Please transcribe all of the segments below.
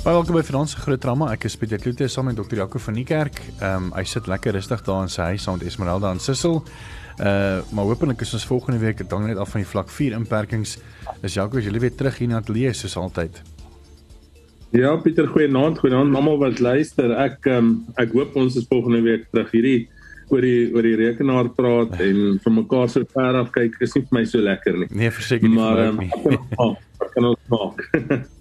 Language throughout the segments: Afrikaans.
Baie welkom by Frans se Groot Drama. Ek is Pieter Kloete saam met Dr. Jaco van die Kerk. Ehm um, hy sit lekker rustig daar in sy huis saam met Esmeralda en Sissel. Uh maar hopelik is ons volgende week dan net af van die vlak 4 inperkings. Is Jaco as jy weer terug hier na lees soos altyd. Ja, Pieter, goeienaand, goeienaand almal wat luister. Ek ehm um, ek hoop ons is volgende week terug hierdie oor die oor die rekenaar praat en vir mekaar so ver af kyk is nie vir my so lekker nie. Nee, verseker nie. Maar ehm um, kan ons maak.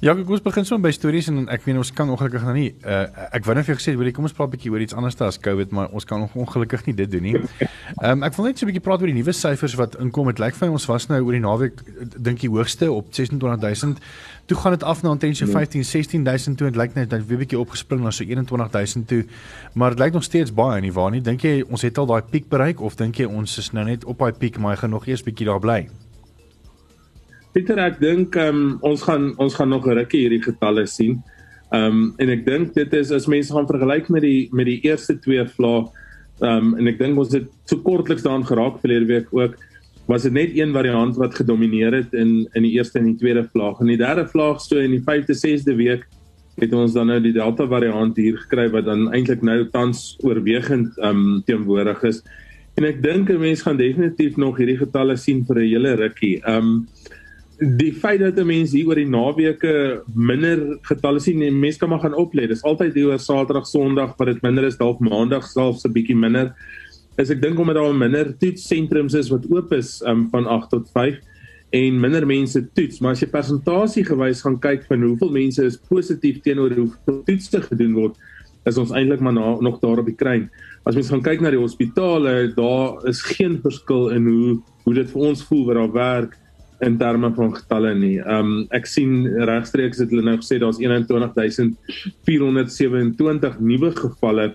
Ja, ek kom begin sommer by stories en ek weet ons kan ongelukkig nou nie uh, ek wou net vir jou gesê, hoorie, kom ons praat 'n bietjie oor iets anders as COVID, maar ons kan ongelukkig nie dit doen nie. Ehm um, ek wil net so 'n bietjie praat oor die nuwe syfers wat inkom. Dit lyk vir my ons was nou oor die naweek dink die hoogste op 26000. Toe gaan dit af na omtrent so 15 16000 toe en dit lyk net dat weer bietjie opgespring na so 21000 toe. Maar dit lyk nog steeds baie nie waar nie. Dink jy ons het al daai piek bereik of dink jy ons is nou net op daai piek maar hy gaan nog eers bietjie daar bly? Pieter, ek dink um, ons gaan ons gaan nog 'n rukkie hierdie getalle sien. Ehm um, en ek dink dit is as mense gaan vergelyk met die met die eerste twee vlae, ehm um, en ek dink ons het so kortliks daaraan geraak verlede week ook was dit net een variant wat gedomeineer het in in die eerste en die tweede vlaag. In die derde vlaag so in die 5de, 6de week het ons dan nou die Delta variant hier gekry wat dan eintlik nou tans oorwegend ehm um, teenwoordig is. En ek dink 'n mens gaan definitief nog hierdie getalle sien vir 'n hele rukkie. Ehm um, die feit dat mense hier oor die naweke minder getalle sien, mense kan maar gaan oplet. Dis altyd hier oor Saterdag, Sondag wat dit minder is, dalk Maandag selfs 'n bietjie minder. As ek dink omdat daar minder toetssentrums is wat oop is um, van 8 tot 5 en minder mense toets, maar as jy persentasie gewys gaan kyk van hoeveel mense is positief teenoor hoeveel toetse gedoen word, is ons eintlik maar na, nog daar op die kruin. As mens gaan kyk na die hospitale, daar is geen verskil in hoe hoe dit vir ons voel wat daar werk in terme van getalle nie. Ehm um, ek sien regstreeks het hulle nou gesê daar's 21427 nuwe gevalle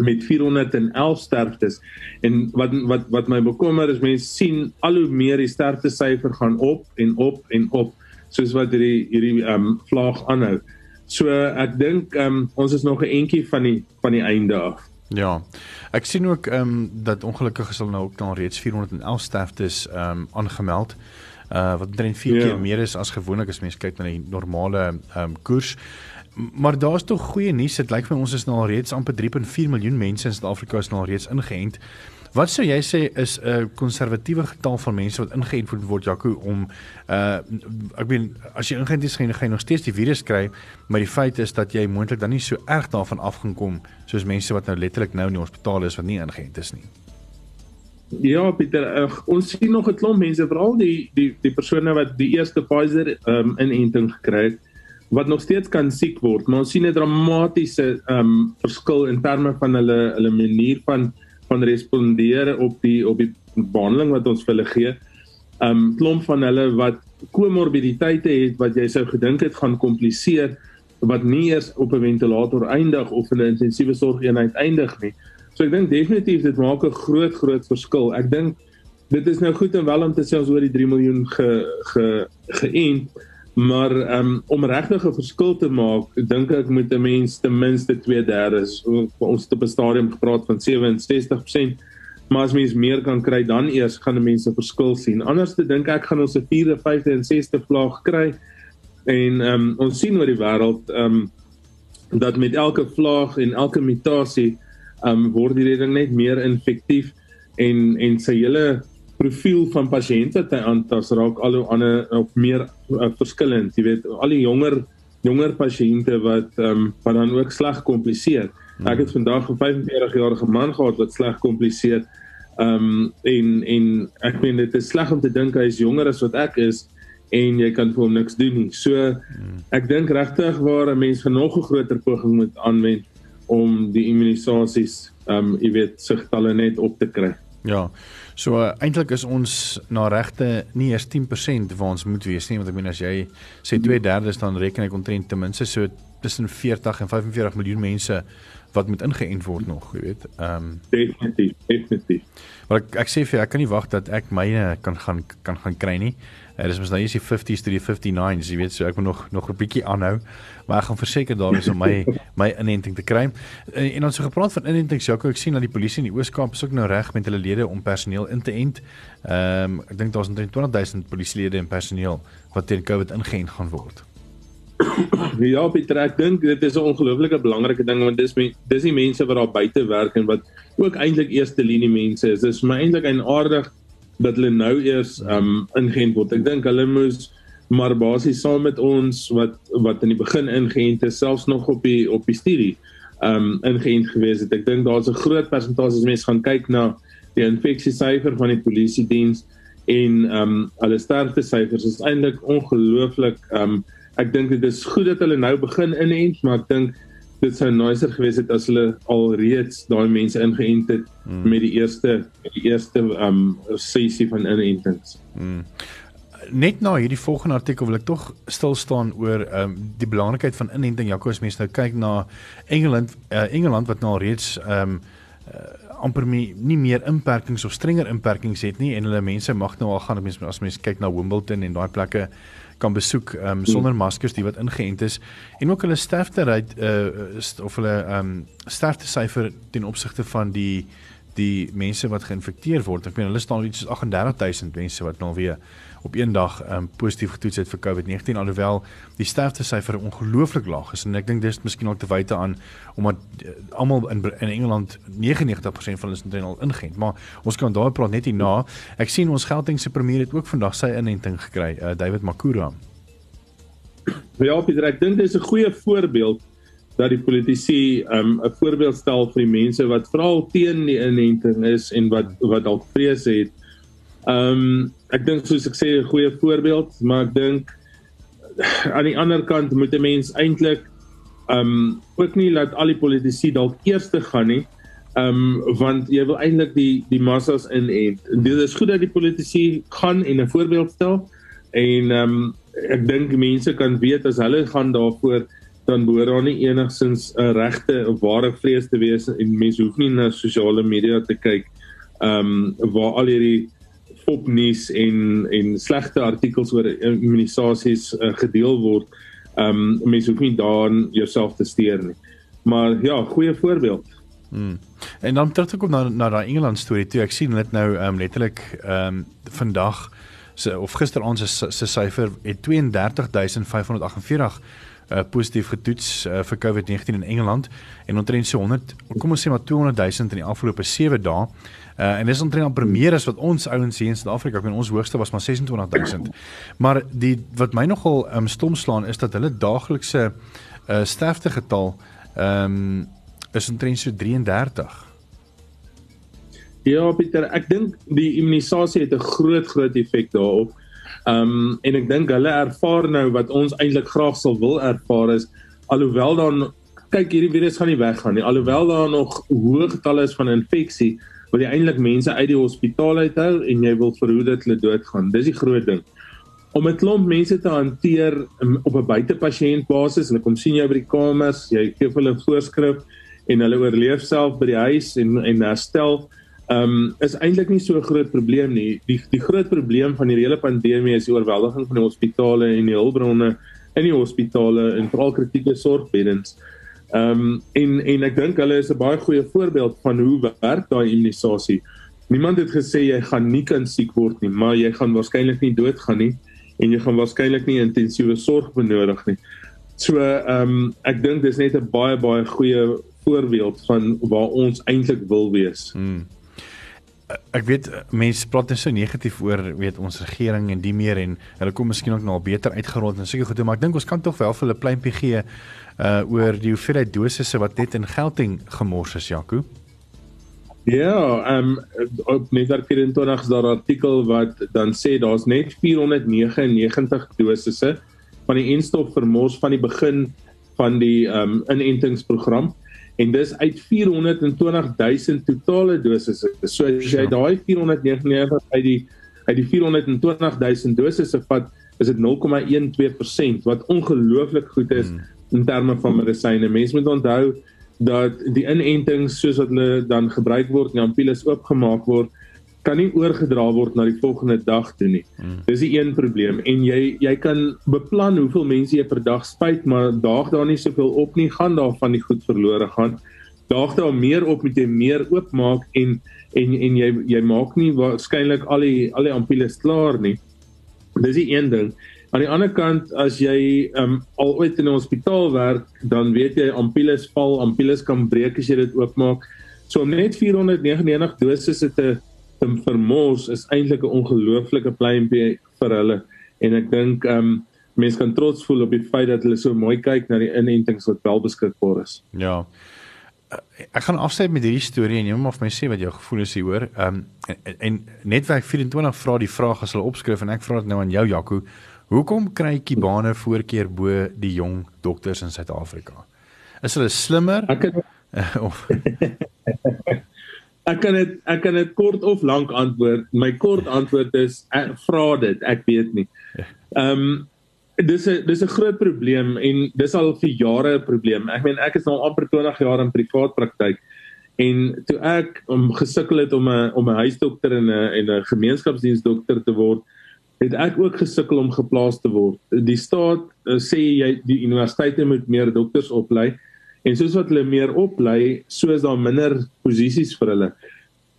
met 411 sterftes. En wat wat wat my bekommer is mense sien al hoe meer die sterftesyfer gaan op en op en op soos wat hierdie hierdie ehm um, vlaag aanhou. So ek dink ehm um, ons is nog 'n entjie van die van die einde af. Ja. Ek sien ook ehm um, dat ongelukkig is hulle nou ook dan reeds 411 sterftes ehm um, aangemeld uh wat omtrent 4 ja. keer meer is as gewoonlik as mens kyk na die normale um, koers. Maar daar's tog goeie nuus. Dit lyk vir ons is nou al reeds amper 3.4 miljoen mense in Suid-Afrika is nou al reeds ingeënt. Wat sou jy sê is 'n uh, konservatiewe getal van mense wat ingeënt word Jaco om uh ek bedoel as jy ingeënt is gaan jy nog steeds die virus kry, maar die feit is dat jy moontlik dan nie so erg daarvan af gaan kom soos mense wat nou letterlik nou in die hospitaal is wat nie ingeënt is nie. Ja, Pieter, uh, ons sien nog 'n klomp mense, veral die die die persone wat die eerste Pfizer um, inenting gekry het, wat nog steeds kan siek word, maar ons sien 'n dramatiese um verskil in terme van hulle hulle manier van van respondeer op die op die behandeling wat ons vir hulle gee. Um klomp van hulle wat komorbiditeite het wat jy sou gedink het gaan kompliseer wat nie eers op 'n ventilator eindig of in 'n intensiewe sorgeenheid eindig nie. So ek dink definitief dit maak 'n groot groot verskil. Ek dink dit is nou goed en wel om te sê ons oor die 3 miljoen ge ge geënt, maar um, om regtig 'n verskil te maak, dink ek moet 'n mens ten minste 2/3 ons het op 'n stadium gepraat van 67%, maar as mens meer kan kry dan eers gaan mense 'n verskil sien. Anders te dink ek gaan ons 'n 4de, 5de en 6de vlaag kry en um, ons sien oor die wêreld um, dat met elke vlaag en elke mutasie um, word die redding net meer infektief en en sy hele profiel van pasiënte te aantas raak al hoe ander of meer uh, verskillend. Jy weet al die jonger jonger pasiënte wat um, wat dan ook sleg kompliseer ek het vandag 'n 45 jarige man gehad wat sleg kompliseer um, en en ek meen dit is sleg om te dink hy is jonger as wat ek is en jy kan vir hom niks doen nie. So ek dink regtig waar 'n mens genoeg 'n groter poging moet aanwend om die immunisasies ehm um, jy weet sigtalle net op te kry. Ja. So uh, eintlik is ons na regte nie eers 10% waar ons moet wees nie want ek meen as jy sê 2/3 dan reken ek omtrent ten minste so tussen 40 en 45 miljoen mense wat moet ingeënt word nog, jy weet. Ehm um, definitief, definitief. Maar ek ek sê vir jou, ek kan nie wag dat ek myne kan gaan kan gaan kry nie. Uh, dis mos nou is die 50s tot die 59s, jy weet, so ek moet nog nog 'n bietjie aanhou, maar ek gaan verseker daar is om my my inenting te kry. En, en ons het gepraat van inentings, Jaco, ek sien dat die polisie in die Oos-Kaap is ook nou reg met hulle lede om personeel in te ent. Ehm um, ek dink daar's omtrent 20000 polisielede en personeel wat teen COVID ingeënt gaan word. Ja, Pieter, ek dink dit is 'n ongelooflike belangrike ding want dis dis die mense wat daar buite werk en wat ook eintlik eerste linie mense is. Dis maar eintlik eienaardig dat hulle nou eers um ingeënt word. Ek dink hulle moes maar basies saam met ons wat wat in die begin ingeënt is, selfs nog op die op die studie um ingeënt gewees het. Ek dink daar's 'n groot persentasie as mense gaan kyk na die infeksie syfer van die polisie diens en um hulle sterfte syfers is eintlik ongelooflik um ek dink dit is goed dat hulle nou begin inent, maar ek dink dit sou nicer gewees het as hulle al reeds daai mense ingeënt het hmm. met die eerste die eerste um sessie van inentings. Hmm. Net nou hierdie volgende artikel wil ek tog stil staan oor um die belangrikheid van inenting. Jakobus mense nou kyk na Engeland uh, Engeland wat nou reeds um uh, amper nie, nie meer inperkings of strenger inperkings het nie en hulle mense mag nou al gaan as mense kyk na Wimbledon en daai plekke kan besoek um, sonder maskers die wat ingeënt is en ook hulle sterfte rate uh, of hulle um, sterfte syfer ten opsigte van die die mense wat geïnfekteer word. Ek meen hulle staan iets soos 38000 mense wat nou weer op een dag um, positief getoets het vir COVID-19 alhoewel die sterfte syfer ongelooflik laag is en ek dink dis miskien ook te wyte aan omdat uh, almal in in Engeland 99% van hulle is al ingeënt. Maar ons kan daar praat net hierna. Ek sien ons Gautengse premier het ook vandag sy inenting gekry, uh, David Makura. Ja, Pieter, ek dink dis 'n goeie voorbeeld dat die politici um 'n voorbeeld stel vir die mense wat veral teen die inenting is en wat wat dalk vrees het. Um ek dink soos ek sê 'n goeie voorbeeld, maar ek dink aan die ander kant moet 'n mens eintlik um ook nie laat al die politici dalk eers te gaan nie. Um want jy wil eintlik die die massas inent. Dit is goed dat die politici gaan en 'n voorbeeld stel en um ek dink mense kan weet as hulle gaan daarvoor dan behoort daar nie enigsins 'n regte of ware vrees te wees en mense hoef nie na sosiale media te kyk ehm um, waar al hierdie fopnuus en en slegte artikels oor immunisasies uh, gedeel word. Ehm um, mense hoef nie daarin jouself te steur nie. Maar ja, goeie voorbeeld. Hmm. En dan terug te kom na na daai Engeland storie toe. Ek sien dit nou ehm um, letterlik ehm um, vandag se of gisteraand se se syfer het 32548 uh, positief getoets uh, vir COVID-19 in Engeland en omtrent so 100 kom ons sê maar 200 000 in die afgelope 7 dae. Uh, en dis omtrent amper meer as wat ons ouens hier in Suid-Afrika, meen ons hoogste was maar 26 000. Maar die wat my nogal um, stom slaan is dat hulle daaglikse uh, sterftegetal ehm um, is omtrent so 33. Ja, Pieter, ek dink die immunisasie het 'n groot groot effek daarop. Ehm um, en ek dink hulle ervaar nou wat ons eintlik graag sal wil ervaar is alhoewel dan kyk hierdie virus gaan nie weggaan nie. Alhoewel daar nog hoë getalle is van infeksie, wil jy eintlik mense uit die hospitaal uithou en jy wil verhoed dat hulle doodgaan. Dis die groot ding. Om 'n klomp mense te hanteer op 'n buitepasiënt basis, hulle kom sien jou by die kamers, jy gee hulle voorskrif en hulle oorleef self by die huis en en herstel ehm um, is eintlik nie so 'n groot probleem nie. Die die groot probleem van hierdie hele pandemie is die oorweldiging van die hospitale en die hulpbronne in die hospitale en veral kritieke sorgbeddens. Ehm um, en en ek dink hulle is 'n baie goeie voorbeeld van hoe werk daai immunisasie. Niemand het gesê jy gaan nie kan siek word nie, maar jy gaan waarskynlik nie doodgaan nie en jy gaan waarskynlik nie intensiewe sorg benodig nie. So ehm um, ek dink dis net 'n baie baie goeie voorbeeld van waar ons eintlik wil wees. Hmm ek weet mense praat net so negatief oor weet ons regering en die meer en hulle kom miskien ook nou al beter uitgerol en seker goed maar ek dink ons kan tog wel vir hulle pleintjie gee uh oor die hoeveelheid dosisse wat net in Gauteng gemors is Jaco. Ja, ehm um, op Netwerk 24 is daar 'n artikel wat dan sê daar's net 499 dosisse van die enstof vermors van die begin van die ehm um, inentingsprogram en dis uit 420000 totale dosisse. So as jy daai 499 uit die uit die 420000 dosisse vat, is dit 0,12% wat ongelooflik goed is hmm. in terme van medisyne. Mense moet onthou dat die inentings soos wat hulle dan gebruik word, die ampoules oopgemaak word, kan nie oorgedra word na die volgende dag toe nie. Hmm. Dis die een probleem en jy jy kan beplan hoeveel mense jy per dag spuit, maar daag daar nie soveel op nie, gaan daar van die goed verlore gaan. Daag daar meer op met jy meer oopmaak en en en jy jy maak nie waarskynlik al die al die ampoules klaar nie. Dis die een ding. Aan die ander kant as jy um, al ooit in 'n hospitaal werk, dan weet jy ampoules val, ampoules kan breek as jy dit oopmaak. So om net 499 dosisse te te vermors is eintlik 'n ongelooflike pleintjie vir hulle en ek dink ehm um, mense kan trots voel op die feit dat hulle so mooi kyk na die inentings wat wel beskikbaar is. Ja. Eh, ek gaan afsluit met hierdie storie en jy moet vir my sê wat jou gevoel is hieroor. Ehm um, en, en netwerk 24 vra die vraag as hulle opskryf en ek vra dit nou aan jou Jaco. Hoekom kry kibane voorkeur bo die jong dokters in Suid-Afrika? Is hulle slimmer? Ek het of Ek kan dit ek kan dit kort of lank antwoord. My kort antwoord is ek vra dit, ek weet nie. Ehm um, dis 'n dis 'n groot probleem en dis al vir jare 'n probleem. Ek meen ek is nou amper 20 jaar in privaat praktyk en toe ek om gesukkel het om 'n om 'n huisdokter en 'n en 'n gemeenskapsdiensdokter te word, het ek ook gesukkel om geplaas te word. Die staat uh, sê jy die universiteite moet meer dokters oplei. En soos wat hulle meer oplei, so is daar minder posisies vir hulle.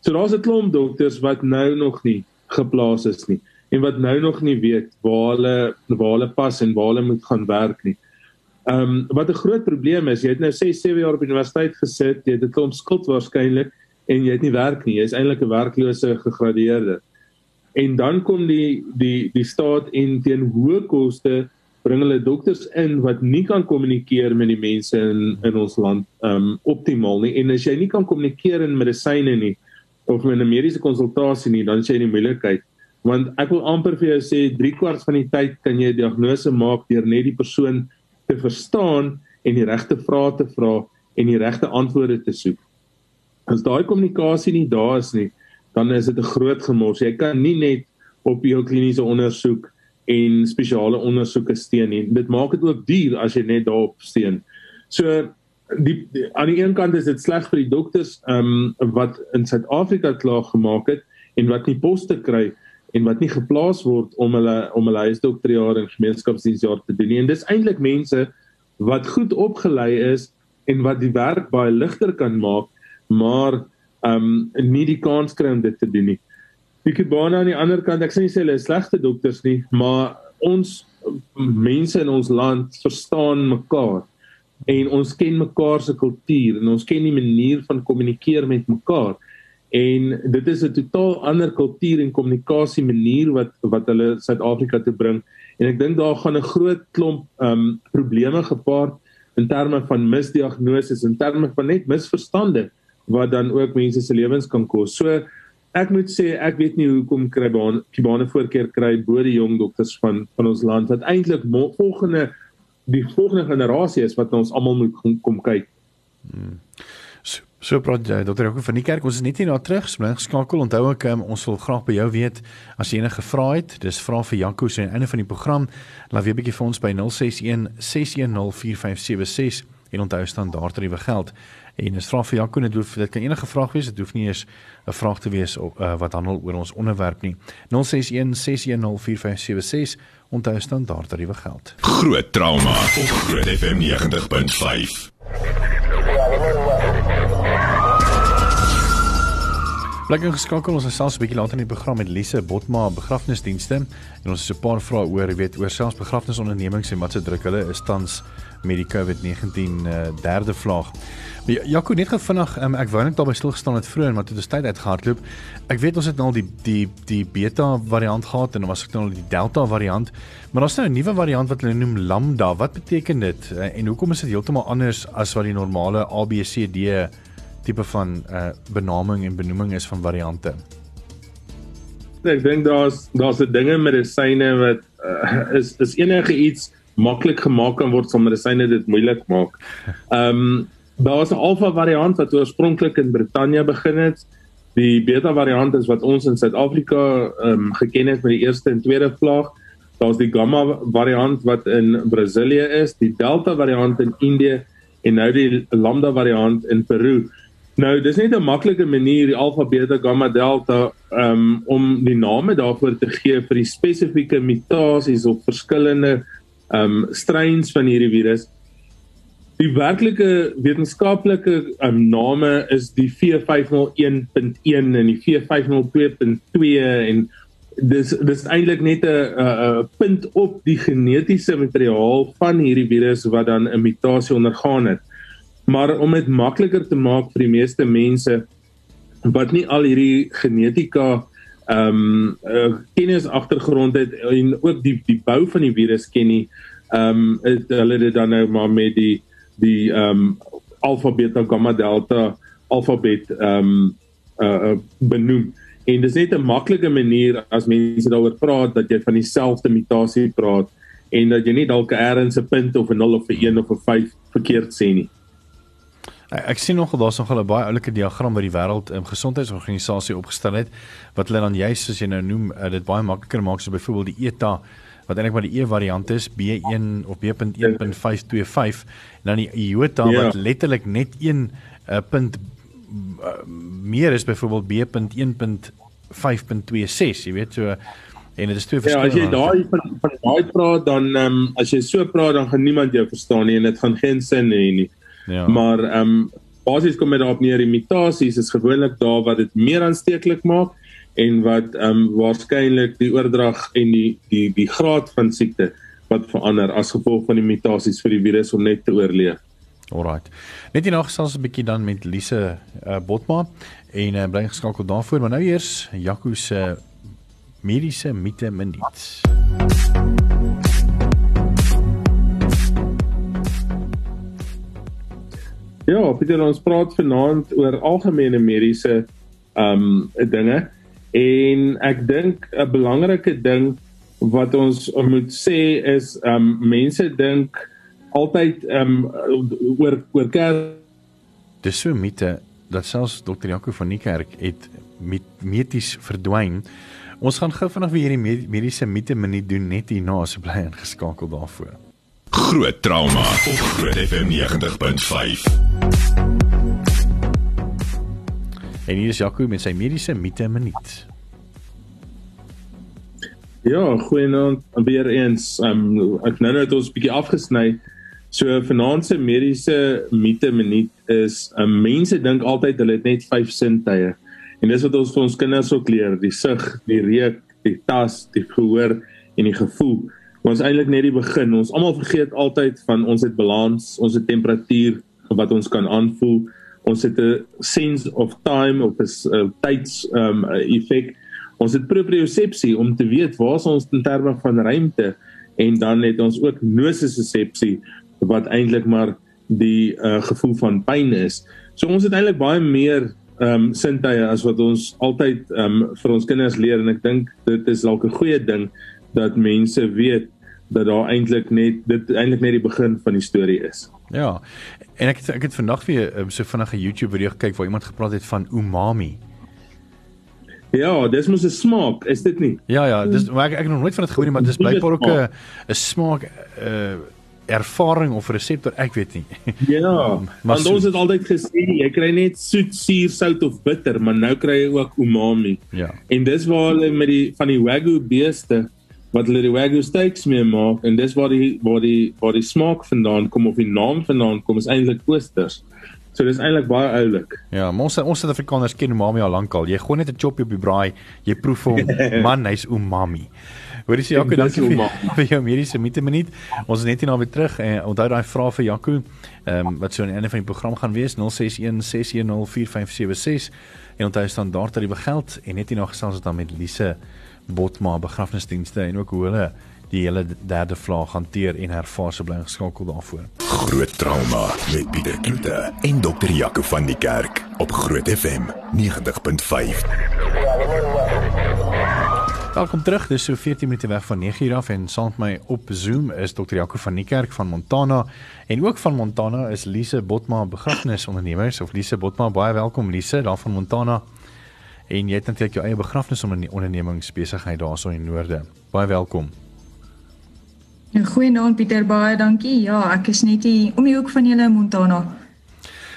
So daar's 'n klomp dokters wat nou nog nie geplaas is nie en wat nou nog nie weet waar hulle waar hulle pas en waar hulle moet gaan werk nie. Ehm um, wat 'n groot probleem is, jy het nou 6, 7 jaar op universiteit gesit, jy het 'n klomp skuld waarskynlik en jy het nie werk nie. Jy's eintlik 'n werklose gegradueerde. En dan kom die die die staat en teen hoë koste bring hulle dokters in wat nie kan kommunikeer met die mense in in ons land um optimaal nie. En as jy nie kan kommunikeer in medisyne nie of in 'n mediese konsultasie nie dan sê jy die moeilikheid. Want ek wil amper vir jou sê 3 kwart van die tyd kan jy 'n diagnose maak deur net die persoon te verstaan en die regte vrae te vra en die regte antwoorde te soek. As daai kommunikasie nie daar is nie dan is dit 'n groot gemors. Jy kan nie net op jou kliniese ondersoek en spesiale ondersoeke steun nie. Dit maak dit ook duur as jy net daarop steun. So die, die aan die een kant is dit sleg vir die dokters ehm um, wat in Suid-Afrika klaar gemaak het en wat nie poste kry en wat nie geplaas word om hulle om hulle huisdokterjaar en gemeenskapsdiensjaar te doen nie. En dis eintlik mense wat goed opgelei is en wat die werk baie ligter kan maak, maar ehm um, nie die kans kry om dit te doen nie. Die Kubane aan die ander kant, ek sê nie hulle is slegte dokters nie, maar ons mense in ons land verstaan mekaar en ons ken mekaar se kultuur en ons ken die manier van kommunikeer met mekaar en dit is 'n totaal ander kultuur en kommunikasie manier wat wat hulle Suid-Afrika toe bring en ek dink daar gaan 'n groot klomp um probleme gepaard in terme van misdiagnoses en terme van net misverstande wat dan ook mense se lewens kan kos. So ek moet sê ek weet nie hoekom kry baan Kibane voorkeur kry bo die jong dokters van van ons land wat eintlik volgende die volgende generasie is wat ons almal moet kom, kom kyk. Hmm. So, so praat jy dokter ook van die kerk ons is net hier na terug bly geskakel onthou ek um, ons wil graag by jou weet as jy enige vrae het dis vra vir Janko se einde van die program laat weer 'n bietjie vir ons by 061 610 4576 en onthou standaard tariewe geld En as vra vir Jaco net hoef dit kan enige vraag wees, dit hoef nie eers 'n vraag te wees op uh, wat handel oor ons onderwerp nie. 061 6104576 onthou standaard tariewe geld. Groot trauma op Groot FM 90.5. Lekker geskakel ons selfs 'n bietjie later in die program met Lise Botma begrafnisdienste en ons het 'n paar vrae oor, jy weet, oor selfs begrafnisondernemings en wat se druk hulle is tans met die COVID-19 uh, eh, derde vlaag. Ja, Jaco net gefvinnig, um, ek wou net daarby stil gestaan het vroeër maar toe die tyd uitgehardloop. Ek weet ons het nou al die die die beta variant gehad en dan was ek nou al die delta variant, maar daar's nou 'n nuwe variant wat hulle noem lambda. Wat beteken dit uh, en hoekom is dit heeltemal anders as wat die normale ABCD tipe van uh, benaming en benoeming is van variante? Ek dink daar's daar's 'n dinge medisyne wat uh, is is enige iets maklik gemaak kan word sonder medisyne dit moeilik maak. Ehm um, daar was 'n alfa variant wat oorspronklik in Brittanje begin het. Die beta variant is wat ons in Suid-Afrika ehm um, geken het met die eerste en tweede vlaag. Daar's die gamma variant wat in Brasilië is, die delta variant in Indië en nou die lambda variant in Peru. Nou, dis net 'n maklike manier die alfa, beta, gamma, delta um, om die name daarvoor te gee vir die spesifieke mutasies of verskillende um strains van hierdie virus. Die werklike wetenskaplike um, name is die V501.1 en die V502.2 en dis dis eintlik net 'n punt op die genetiese materiaal van hierdie virus wat dan 'n mutasie ondergaan het. Maar om dit makliker te maak vir die meeste mense wat nie al hierdie genetika ehm um, uh, kennis agtergrond het en ook die die bou van die virus ken nie, ehm um, hulle dit dan nou maar met die die ehm um, alfa beta gamma delta alfabet ehm um, uh, benoem en dis net 'n maklike manier as mense daaroor praat dat jy van dieselfde mutasie praat en dat jy nie dalk 'n erns 'n punt of 'n 0 of 'n 1 of 'n 5 verkeerd sê nie. Ek sien nog daar's nog 'n baie oulike diagram wat die wêreld um, gesondheidsorganisasie opgestel het wat hulle dan juist soos jy nou noem uh, dit baie makliker maak so byvoorbeeld die ETA wat eintlik maar die E variant is B1 of B.1.525 en dan die iota ja. wat letterlik net 1 uh, punt uh, meer is byvoorbeeld B.1.5.26 jy weet so en dit is twee verskillende Ja as jy daai van, van daai praat dan um, as jy so praat dan gaan niemand jou verstaan nie en dit gaan geen sin hê nie ja maar ehm um, basies kom dit daarop neer die mutasies is gewoonlik daar wat dit meer aansteeklik maak en wat ehm um, waarskynlik die oordrag en die die die graad van siekte wat verander as gevolg van die mutasies vir die virus om net te oorleef. Alraight. Net hier nog sals 'n bietjie dan met Lise uh, Botma en uh, bly geskakel daarvoor, maar nou eers Jaco se mediese mite minuut. Ja, Pieter, ons praat vanaand oor algemene mediese ehm um, dinge. En ek dink 'n belangrike ding wat ons moet sê is um mense dink altyd um oor oor kerk dis so mite dat selfs dokter Jaco van Niekerk het met meties verdwyn. Ons gaan gou vanaand weer hierdie mediese mite minuut doen net hierna as bly ingeskakel daarvoor. Groot trauma op Groot FM 90.5. En hier is Jaco met sy mediese mite minuut. Ja, goeienaand weer eens. Um, ek nou net ons bietjie afgesny. So vanaand se mediese mite minuut is um, mense dink altyd hulle het net 5 sintuie. En dis wat ons vir ons kinders ook leer, die sig, die reuk, die tas, die gehoor en die gevoel. Ons eintlik net die begin. Ons almal vergeet altyd van ons het balans, ons het temperatuur wat ons kan aanvoel ons het 'n sense of time of 'n uh, tyds um effek. Ons het propriosepsie om te weet waar ons in terme van ruimte en dan het ons ook nosisepsie wat eintlik maar die uh, gevoel van pyn is. So ons het eintlik baie meer um sintuie as wat ons altyd um vir ons kinders leer en ek dink dit is dalk 'n goeie ding dat mense weet dat daar eintlik net dit eintlik net die begin van die storie is. Ja. En ek het ek het vandag weer um, so vinnig 'n YouTube video gekyk waar iemand gepraat het van umami. Ja, dis mos 'n smaak, is dit nie? Ja ja, dis maar ek ek het nog nooit van dit gehoor nie, maar dis blykbaar ook 'n 'n smaak uh, ervaring of resep wat ek weet nie. Ja, want ons het altyd gesê jy kry net soet, suur, sout of bitter, maar nou kry jy ook umami. Ja. En dis waar hulle met die van die wagyu beeste wat hulle die wagyu steaks mee maak en dis waar die waar die waar die smaak vandaan kom of die naam vandaan kom is eintlik oosters. So dis eintlik baie oulik. Ja, ons ons Suid-Afrikaners ken umami al lankal. Jy gooi net 'n choppie op die braai, jy proef hom, man, hy's umami. Hoorie sê Jaco, dankie vir, vir jou mediese minute minuut. Ons is net hier na weer terug en onthou daai vrae vir Jaco, ehm um, wat so aan die einde van die program gaan wees 061 610 4576 en onthou standaard tariewe geld en net hier na gesels het dan met Lise Botma begrafnisdienste en ook hoe hulle die hele derde vlaag hanteer en hervaar se bly geskakel daarvoor. Groot trauma met Pieter Kloete en dokter Jaco van die Kerk op Groot FM 90.5. Welkom terug. Dis so 14 minute weg van 9:00 af en saam met my op Zoom is dokter Jaco van die Kerk van Montana en ook van Montana is Lise Botma begrafnisondernemers of Lise Botma baie welkom Lise daar van Montana en jy het natuurlik jou eie begrafnisondernemings besigheid daarso in Noorde. Baie welkom. Goeienaand Pieter, baie dankie. Ja, ek is net hier om die hoek van julle Montana.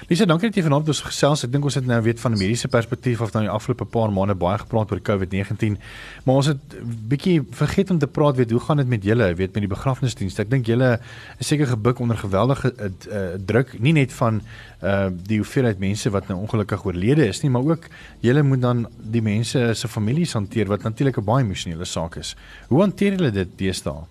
Lisa, dankie dat jy vanaand ons gesels. Ek dink ons het nou weet van 'n mediese perspektief of nou die afgelope paar maande baie gepraat oor COVID-19, maar ons het bietjie vergeet om te praat weet hoe gaan dit met julle, weet met die begrafnisdienste. Ek dink julle is seker gebuk onder geweldige uh, uh, druk, nie net van uh die hoeveelheid mense wat nou ongelukkig oorlede is nie, maar ook julle moet dan die mense se families hanteer wat natuurlik 'n baie emosionele saak is. Hoe hanteer julle dit deesdae?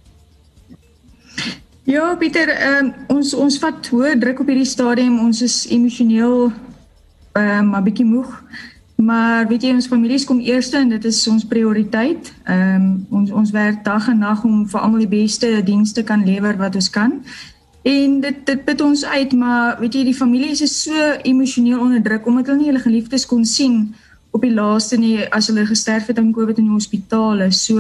Ja, Pieter, ehm um, ons ons vat hoë druk op hierdie stadium. Ons is emosioneel ehm um, 'n bietjie moeg. Maar weet jy ons families kom eers en dit is ons prioriteit. Ehm um, ons ons werk dag en nag om vir almal die beste dienste kan lewer wat ons kan. En dit dit put ons uit, maar weet jy die families is so emosioneel onder druk omdat hulle nie hulle geliefdes kon sien op die laaste nie as hulle gesterf het aan COVID in die hospitale. So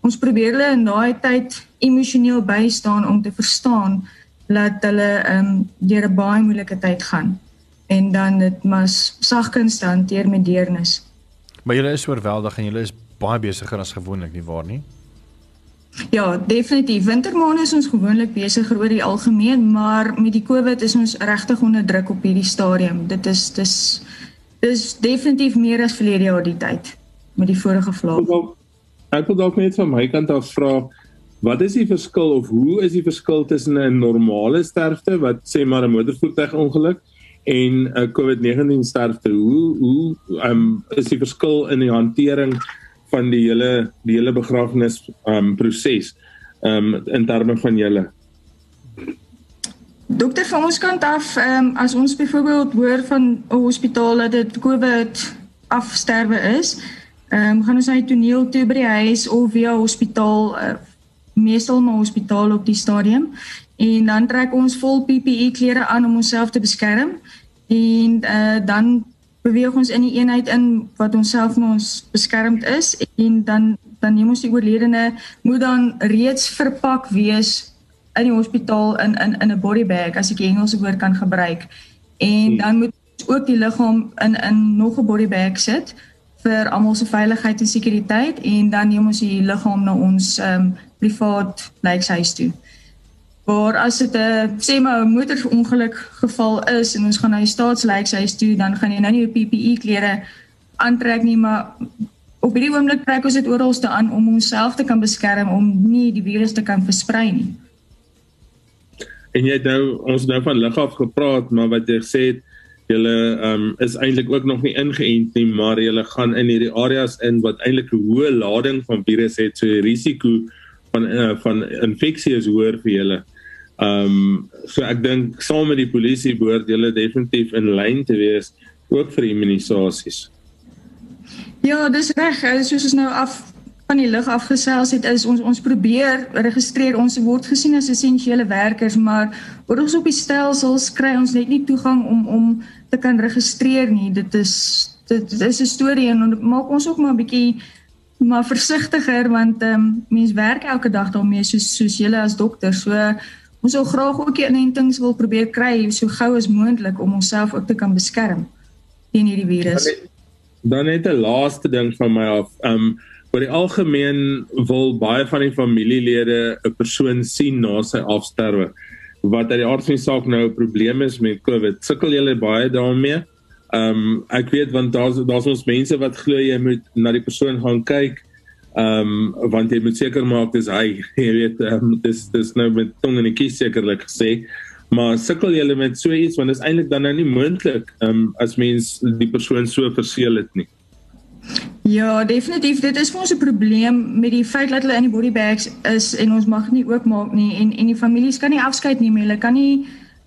ons probeer hulle in daai tyd emosioneel bystaan om te verstaan dat hulle ehm um, deur 'n baie moeilike tyd gaan en dan dit mas sagkens hanteer met deernis. Maar julle is oorweldig en julle is baie besigger as gewoonlik nie waar nie? Ja, definitief. Wintermaande is ons gewoonlik besigger oor die algemeen, maar met die COVID is ons regtig onder druk op hierdie stadium. Dit is dis dis definitief meer as verlede jaar die tyd met die vorige vlak. Ek wil dalk net van my kant af vra wat is die verskil of hoe is die verskil tussen 'n normale sterfte wat sê maar 'n motorvoertuigongeluk en 'n COVID-19 sterfte? Hoe hoe um, is die verskil in die hantering van die hele die hele begrafnis um proses um in terme van julle? Dokter van ons kant af, um, as ons byvoorbeeld hoor van 'n hospitaal dat dit COVID afsterwe is, Ehm um, gaan ons na die toneel toe by die huis of via hospitaal uh, meestal maar hospitaal op die stadium. En dan trek ons vol PPE klere aan om onsself te beskerm. En uh, dan beweeg ons in die eenheid in wat ons self met ons beskermd is. En dan dan neem ons die oorledene moet dan reeds verpak wees in die hospitaal in in in 'n body bag as ek die Engelse woord kan gebruik. En dan moet ook die liggaam in in nog 'n body bag sit vir almal se veiligheid en sekuriteit en dan neem ons die liggaam na ons ehm um, privaat lijkshuis toe. Maar as dit 'n sê maar 'n motorongeluk geval is en ons gaan na die staatslijkshuis toe, dan gaan jy nou nie jou PPE klere aantrek nie, maar op hierdie oomblik trek ons dit oralste aan om onsself te kan beskerm om nie die virus te kan versprei nie. En jy het nou ons nou van lig af gepraat, maar wat jy gesê het Julle um, is eintlik ook nog nie ingeënt nie, maar julle gaan in hierdie areas in wat eintlik 'n hoë lading van virus het, so die risiko van uh, van infeksie is hoër vir julle. Ehm um, so ek dink saam met die polisie behoort julle definitief in lyn te wees ook vir immunisasies. Ja, dis reg. Soos ons nou af van die lig afgesels het is ons ons probeer registreer ons word gesien as essensiële werkers maar word ons op die stelsels kry ons net nie toegang om om te kan registreer nie. Dit is dit, dit is 'n storie en maak ons ook maar 'n bietjie maar versigtiger want ehm um, mense werk elke dag daarmee soos soos julle as dokter. So ons wil graag ook die inentings wil probeer kry so gou as moontlik om onsself ook te kan beskerm teen hierdie virus. Dan net 'n laaste ding van my af. Ehm um, oor die algemeen wil baie van die familielede 'n persoon sien na sy afsterwe wat uit die aard van die saak nou 'n probleem is met COVID. Sukkel julle baie daarmee? Ehm um, ek weet want daar's daar's ons mense wat glo jy moet na die persoon gaan kyk. Ehm um, want jy moet seker maak dis hy, jy weet, um, dis dis nou met tong in die kies sekerlik gesê. Maar sukkel julle met so iets want dit is eintlik dan nou nie moontlik ehm um, as mens die persoon so verseël het nie. Ja, definitief. Dit is vir ons 'n probleem met die feit dat hulle in die body bags is en ons mag nie oopmaak nie en en die families kan nie afskeid neem nie. Hulle kan nie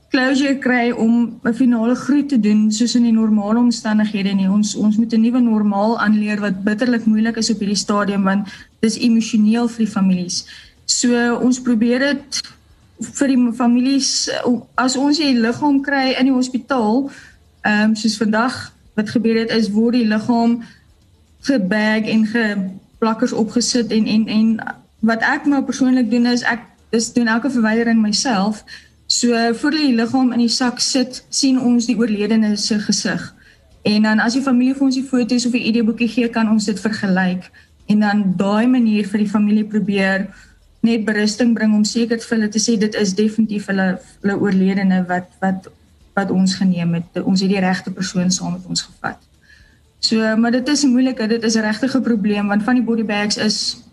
closure kry om 'n finale groet te doen soos in die normale omstandighede nie. Ons ons moet 'n nuwe normaal aanleer wat bitterlik moeilik is op hierdie stadium want dis emosioneel vir die families. So ons probeer dit vir die families as ons die liggaam kry in die hospitaal, ehm um, soos vandag wat gebeur het is word die liggaam gebag en geplakkers opgesit en en en wat ek nou persoonlik doen is ek dis doen elke verwydering myself. So voor die liggaam in die sak sit, sien ons die oorledene se gesig. En dan as die familie vir ons die foto's of die ID boekie gee, kan ons dit vergelyk en dan daai manier vir die familie probeer net berusting bring om seker vir hulle te sê dit is definitief hulle hulle oorledene wat wat wat ons geneem het. Ons het die regte persoon saam met ons gevat. So, maar dit is 'n moeilike, dit is 'n regtige probleem want van die body bags is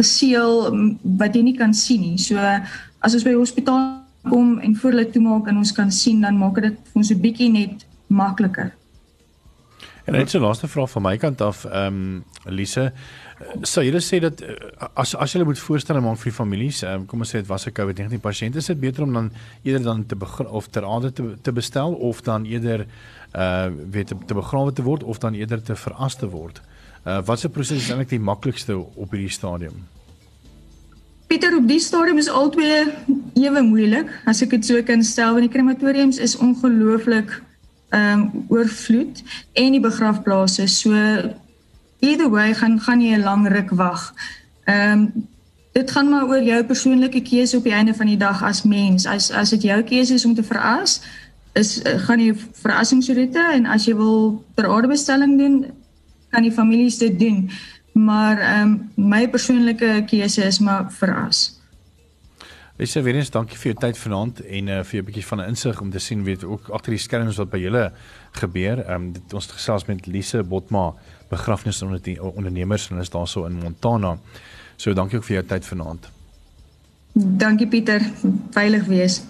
geseël wat jy nie kan sien nie. So as ons by die hospitaal kom en voor hulle toemaak en ons kan sien dan maak dit vir ons 'n bietjie net makliker. En net so laaste vraag van my kant af, ehm um, Lise, sou julle sê dat eh, as as julle moet voorstel maak vir die families, um, kom ons sê dit was 'n COVID-19 pasiënt, is dit beter om dan eerder dan te begin of ter aande te te bestel of dan eerder uh weet te, begrawe te word of dan eerder te veras te word? Uh wat se proses is eintlik die maklikste op hierdie stadium? Pieter, op die stadium is albei ewe moeilik, as ek dit so kan stel, want die krematoriums is ongelooflik ehm um, oorvloed en die begrafplaase. So either way gaan gaan jy 'n lang ruk wag. Ehm um, dit gaan maar oor jou persoonlike keuse op die einde van die dag as mens. As as dit jou keuse is om te veras, is uh, gaan jy verrassingsroete en as jy wil ter aardebestelling doen, kan die families dit doen. Maar ehm um, my persoonlike keuse is maar veras. Lisa Venus, dankie vir jou tyd vanaand en uh, vir 'n bietjie van 'n insig om te sien weet ook agter die skerms wat by julle gebeur. Ehm um, dit ons gesels met Lise Botma, begrafnisondernemers en is daarso in Montana. So dankie ook vir jou tyd vanaand. Dankie Pieter, veilig wees.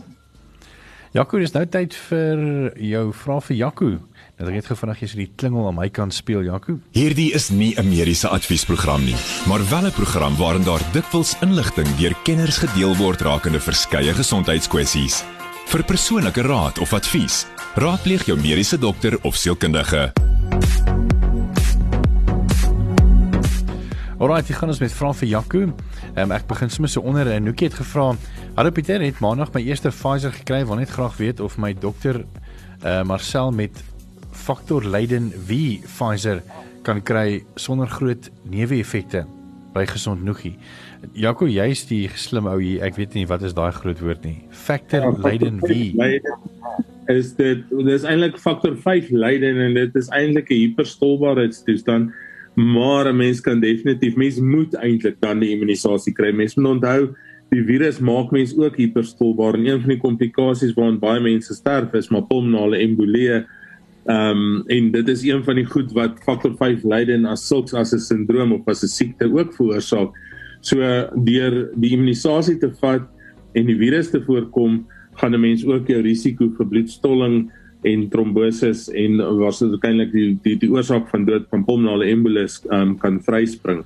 Jaco, dis nou tyd vir jou vraag vir Jaco. Dat ek net gou vinnig hier die klingel aan my kant speel, Jaco. Hierdie is nie 'n mediese adviesprogram nie, maar wel 'n program waarin daar dikwels inligting deur kenners gedeel word rakende verskeie gesondheidskwessies. Vir persoonlike raad of advies, raadpleeg jou mediese dokter of sielkundige. Alraai, ek gaan ons met vra vir Jaco. Um, ek begin sommer so onder en Nookie het gevra: "Hallo Pieter, het maandag my eerste Pfizer gekry, wil net graag weet of my dokter uh, Marcel met faktor Leiden wie Pfizer kan kry sonder groot neeweffekte by gesond noogie. Jaco, jy's die slim ou hier. Ek weet nie wat is daai groot woord nie. Factor ja, Leiden wie is dit dis eintlik faktor 5 Leiden en dit is eintlik 'n hiperstolbaarheidstoestand. Maar 'n mens kan definitief mens moet eintlik dan die immunisasie kry. Mens moet onthou die virus maak mens ook hiperstolbaar en een van die komplikasies waaraan baie mense sterf is maar pulmonale embolie Ehm um, en dit is een van die goed wat faktor 5 lyding as sulks as 'n sindroom of as 'n siekte ook veroorsaak. So deur die immunisasie te vat en die virus te voorkom, gaan 'n mens ook jou risiko vir bloedstolling en tromboses en waarskynlik die die die oorsaak van dood van pulmonale embolus ehm um, kan vryspring.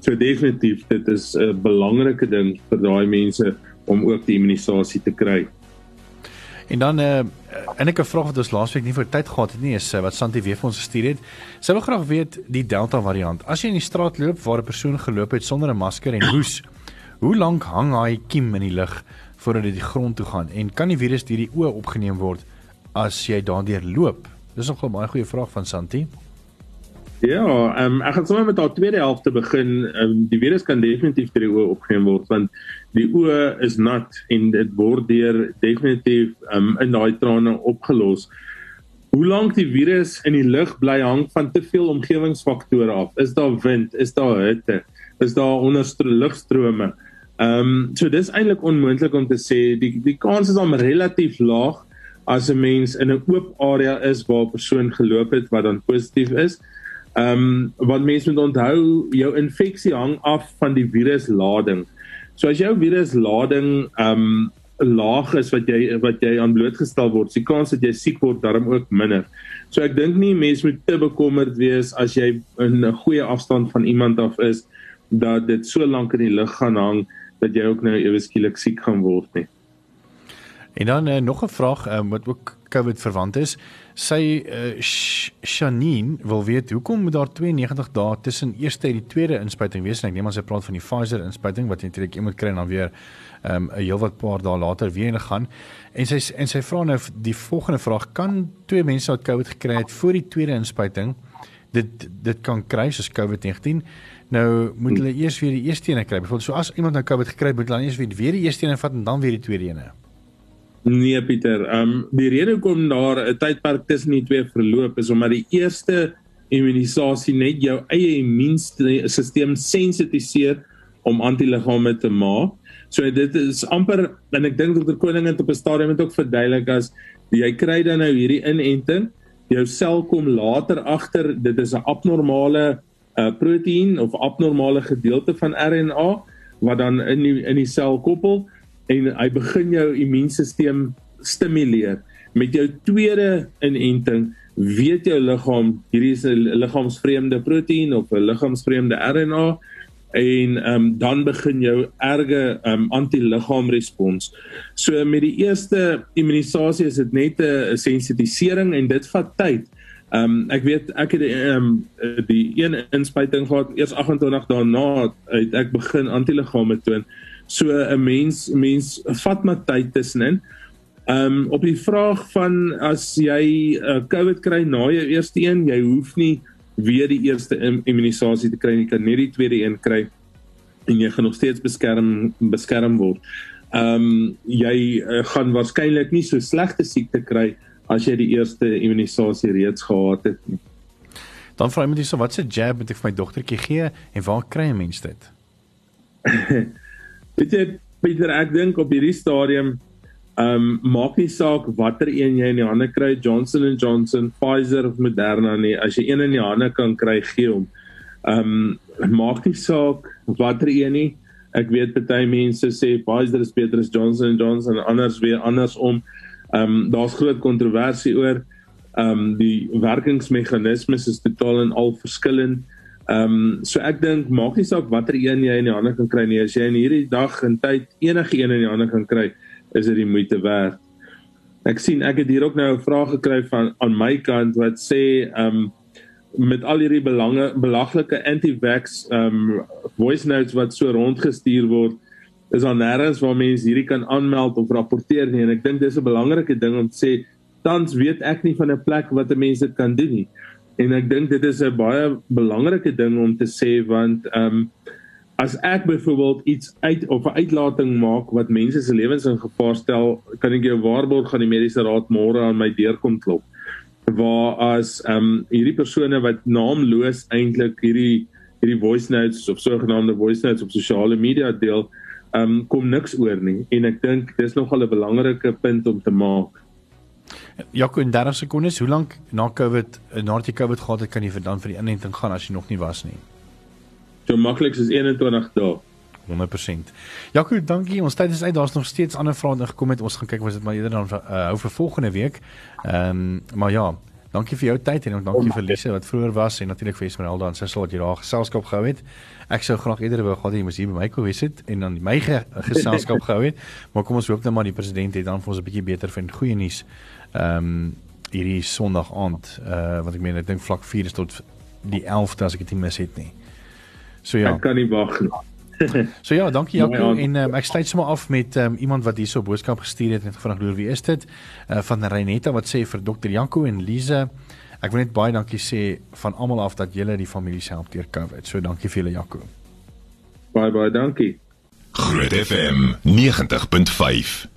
So definitief dit is 'n belangrike ding vir daai mense om ook die immunisasie te kry. En dan uh en ek 'n vraag wat ons laasweek nie vir tyd gehad het nie is uh, wat Santi weer vir ons gestuur het. Sy wil graag weet die Delta variant. As jy in die straat loop waar 'n persoon geloop het sonder 'n masker en hoes, hoe lank hang hy kiem in die lug voordat dit die grond toe gaan en kan die virus deur die oë opgeneem word as jy daardeur loop? Dis nog 'n baie goeie vraag van Santi. Ja, um, ek gaan sommer met haar tweede helfte begin. Um, die virus kan definitief deur die oë opgeneem word want die oë is nat en dit word deur definitief um, in daai trane opgelos. Hoe lank die virus in die lug bly hang van te veel omgewingsfaktore af. Is daar wind? Is daar hitte? Is daar onderlugstrome? Ehm um, so dis eintlik onmoontlik om te sê die die kans is dan relatief laag as 'n mens in 'n oop area is waar 'n persoon geloop het wat dan positief is. Ehm um, wat mense moet onthou, jou infeksie hang af van die viruslading. So as jou viruslading ehm um, laag is wat jy wat jy aan blootgestel word, die kans dat jy siek word daarom ook minder. So ek dink nie mense moet te bekommerd wees as jy in 'n goeie afstand van iemand af is dat dit so lank in die lug gaan hang dat jy ook nou ewe skielik siek gaan word nie. En dan uh, nog 'n vraag um, wat ook COVID verwant is. Sy uh, Shanine wil weet hoekom moet daar 92 dae tussen eerste en die tweede inspuiting wees? En ek neem aan sy praat van die Pfizer inspuiting wat eintlik jy moet kry en dan weer ehm, 'n um, heelwat paar dae later weer in gaan. En sy en sy vra nou die volgende vraag: Kan twee mense wat COVID gekry het voor die tweede inspuiting dit dit kan kry soos COVID-19? Nou moet hulle eers weer die eerste een kry. Byvoorbeeld so as iemand nou COVID gekry het, moet hulle eers weer die eerste een vat en dan weer die tweede een. Nee Pieter, ehm um, die rede hoekom daar 'n tydperk tussen die twee verloop is omdat die eerste immunisasie net jou eie immuunstelsel sensitiseer om antiliggame te maak. So dit is amper en ek dink dokter Koning het op 'n stadium het ook verduidelik as jy kry dan nou hierdie inenting, jou sel kom later agter dit is 'n abnormale uh, proteïen of abnormale gedeelte van RNA wat dan in die, in die sel koppel en hy begin jou immuunstelsel stimuleer. Met jou tweede inenting weet jou liggaam hierdie is 'n liggaamsvreemde proteïen of 'n liggaamsvreemde RNA en um, dan begin jou erge um, antiliggaamrespons. So met die eerste immunisasie is dit net 'n sensitisering en dit vat tyd. Um ek weet ek het um, die een inspuiting gehad eers 28 dae na het ek begin antiliggame toon. So 'n mens mens vat maar tyd tussenin. Ehm um, op die vraag van as jy 'n uh, COVID kry na jou eerste een, jy hoef nie weer die eerste immunisasie te kry nie, jy kan net die tweede een kry en jy gaan nog steeds beskerm beskerm word. Ehm um, jy uh, gaan waarskynlik nie so slegte siekte kry as jy die eerste immunisasie reeds gehad het nie. Dan vra iemand hierso wat se jab moet ek vir my dogtertjie gee en waar kry 'n mens dit? Weet jy Pieter, ek dink op hierdie stadium Ehm um, maak nie saak watter een jy in die hande kry, Johnson & Johnson, Pfizer of Moderna nie. As jy een in die hande kan kry, gee hom. Ehm um, maak nie saak watter een nie. Ek weet baie mense sê Pfizer is beter as Johnson & Johnson, anders weer andersom. Ehm um, daar's groot kontroversie oor ehm um, die werkingsmeganismes is totaal en al verskillend. Ehm um, so ek dink maak nie saak watter een jy in die hande kan kry nie. As jy in hierdie dag en tyd enige een in die hande kan kry, is dit die moeite werd. Ek sien ek het hier ook nou 'n vraag gekry van aan my kant wat sê ehm um, met al hierdie belange belaglike anti-vax ehm um, voice notes wat so rondgestuur word is daar nêrens waar mense hierdie kan aanmeld of rapporteer nie en ek dink dis 'n belangrike ding om te sê tans weet ek nie van 'n plek wat 'n mens dit kan doen nie. En ek dink dit is 'n baie belangrike ding om te sê want ehm um, as ek byvoorbeeld iets uit of 'n uitlating maak wat mense se lewens in gevaar stel, kan ek jou waarborg gaan die mediese raad môre aan my deur kom klop. Waar as ehm um, hierdie persone wat naamloos eintlik hierdie hierdie voice notes of sogenaamde voice notes op sosiale media deel, ehm um, kom niks oor nie en ek dink dis nogal 'n belangrike punt om te maak. Jaco in 30 sekondes, hoe lank na COVID, nadat jy COVID gehad het, kan jy vir dan vir die inenting gaan as jy nog nie was nie? so maklik soos 21 dae. 100%. Jaco, dankie. Ons tyd is uit. Daar's nog steeds ander vrae wat gekom het. Ons gaan kyk of dit maar eerder dan uh, hou vir volgende week. Ehm, um, maar ja, dankie vir jou tyd en dankie oh, vir Lise wat vroeër was en natuurlik vir Esmeralda en Sissel wat jy daar geselskap gehou het. Ek sou graag eerder wou gehad jy moes hier by my kom wees het en dan my ge geselskap gehou het. Maar kom ons hoop net maar die president het dan vir ons 'n bietjie beter vind goeie nuus. Ehm um, hierdie Sondag aand, uh wat ek meen ek dink vlak 4 is tot die 11de as ek dit nie mis het nie. So ja. Ek kan nie wag nie. so ja, dankie Jaco en um, ek sluit sommer af met um, iemand wat hierso boodskap gestuur het en gevra hoe wie is dit? Uh, van Renetta wat sê vir dokter Jaco en Lize Ek wil net baie dankie sê van almal af dat julle die familie help deur COVID. So dankie vir julle Jaco. Baie baie dankie. Groot FM 90.5